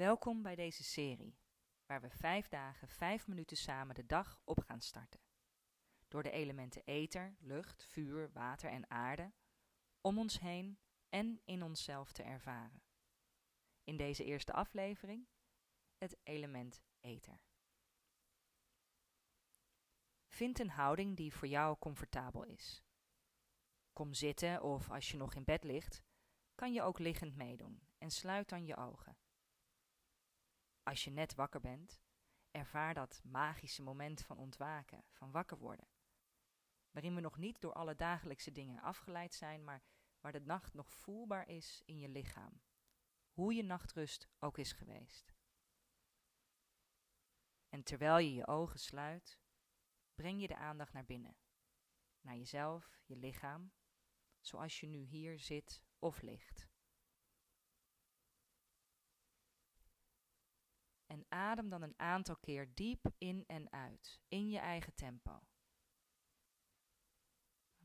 Welkom bij deze serie, waar we vijf dagen, vijf minuten samen de dag op gaan starten. Door de elementen ether, lucht, vuur, water en aarde om ons heen en in onszelf te ervaren. In deze eerste aflevering het element ether. Vind een houding die voor jou comfortabel is. Kom zitten of als je nog in bed ligt, kan je ook liggend meedoen en sluit dan je ogen. Als je net wakker bent, ervaar dat magische moment van ontwaken, van wakker worden. Waarin we nog niet door alle dagelijkse dingen afgeleid zijn, maar waar de nacht nog voelbaar is in je lichaam. Hoe je nachtrust ook is geweest. En terwijl je je ogen sluit, breng je de aandacht naar binnen. Naar jezelf, je lichaam, zoals je nu hier zit of ligt. En adem dan een aantal keer diep in en uit, in je eigen tempo.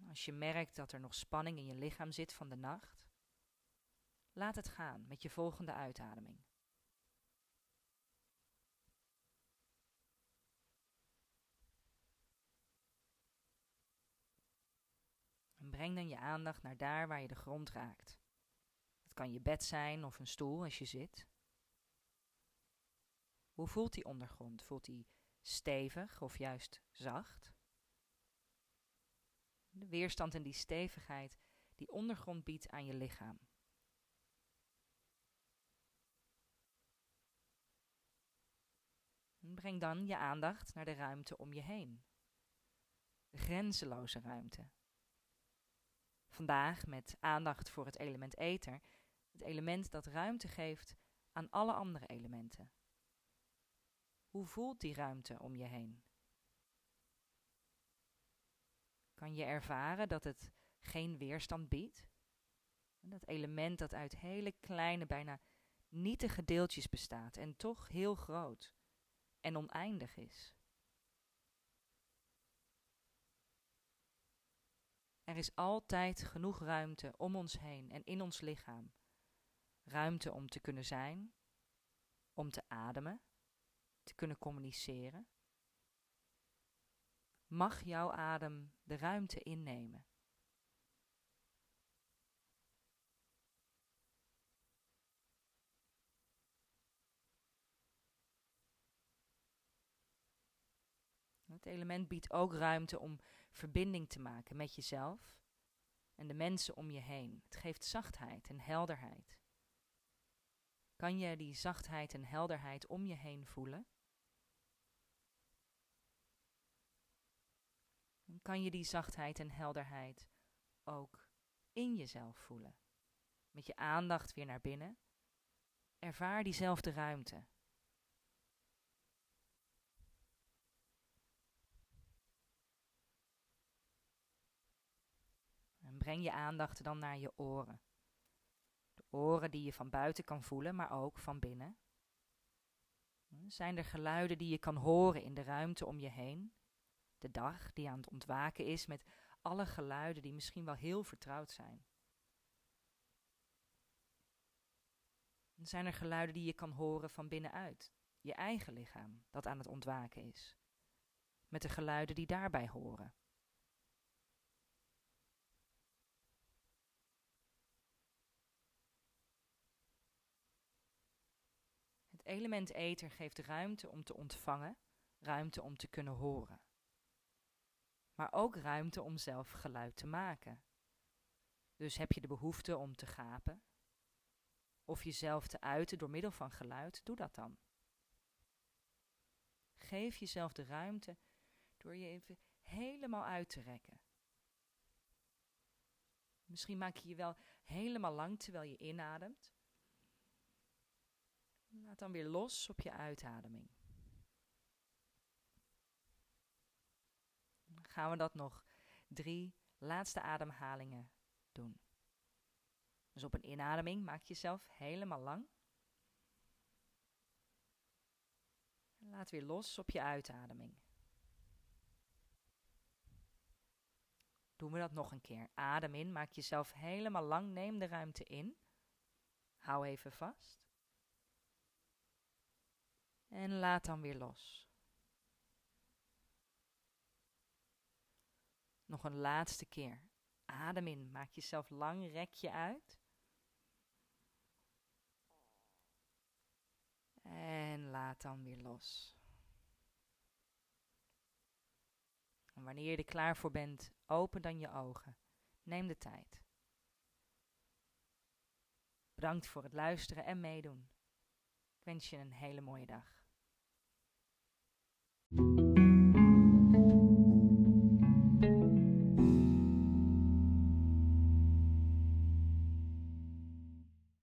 Als je merkt dat er nog spanning in je lichaam zit van de nacht, laat het gaan met je volgende uitademing. En breng dan je aandacht naar daar waar je de grond raakt. Het kan je bed zijn of een stoel als je zit. Hoe voelt die ondergrond? Voelt die stevig of juist zacht? De weerstand en die stevigheid die ondergrond biedt aan je lichaam. Breng dan je aandacht naar de ruimte om je heen. De grenzeloze ruimte. Vandaag met aandacht voor het element ether, het element dat ruimte geeft aan alle andere elementen. Hoe voelt die ruimte om je heen? Kan je ervaren dat het geen weerstand biedt? Dat element dat uit hele kleine, bijna nietige deeltjes bestaat en toch heel groot en oneindig is. Er is altijd genoeg ruimte om ons heen en in ons lichaam. Ruimte om te kunnen zijn, om te ademen, te kunnen communiceren. Mag jouw adem de ruimte innemen? Het element biedt ook ruimte om verbinding te maken met jezelf en de mensen om je heen. Het geeft zachtheid en helderheid. Kan je die zachtheid en helderheid om je heen voelen? Kan je die zachtheid en helderheid ook in jezelf voelen? Met je aandacht weer naar binnen. Ervaar diezelfde ruimte. En breng je aandacht dan naar je oren. De oren die je van buiten kan voelen, maar ook van binnen. Zijn er geluiden die je kan horen in de ruimte om je heen? De dag die aan het ontwaken is met alle geluiden die misschien wel heel vertrouwd zijn. Zijn er geluiden die je kan horen van binnenuit, je eigen lichaam dat aan het ontwaken is, met de geluiden die daarbij horen? Element ether geeft ruimte om te ontvangen, ruimte om te kunnen horen. Maar ook ruimte om zelf geluid te maken. Dus heb je de behoefte om te gapen of jezelf te uiten door middel van geluid, doe dat dan. Geef jezelf de ruimte door je even helemaal uit te rekken. Misschien maak je je wel helemaal lang terwijl je inademt. Laat dan weer los op je uitademing. Dan gaan we dat nog drie laatste ademhalingen doen. Dus op een inademing maak je jezelf helemaal lang. Laat weer los op je uitademing. Doen we dat nog een keer. Adem in, maak jezelf helemaal lang, neem de ruimte in. Hou even vast. En laat dan weer los. Nog een laatste keer. Adem in, maak jezelf lang, rek je uit. En laat dan weer los. En wanneer je er klaar voor bent, open dan je ogen. Neem de tijd. Bedankt voor het luisteren en meedoen. Wens je een hele mooie dag.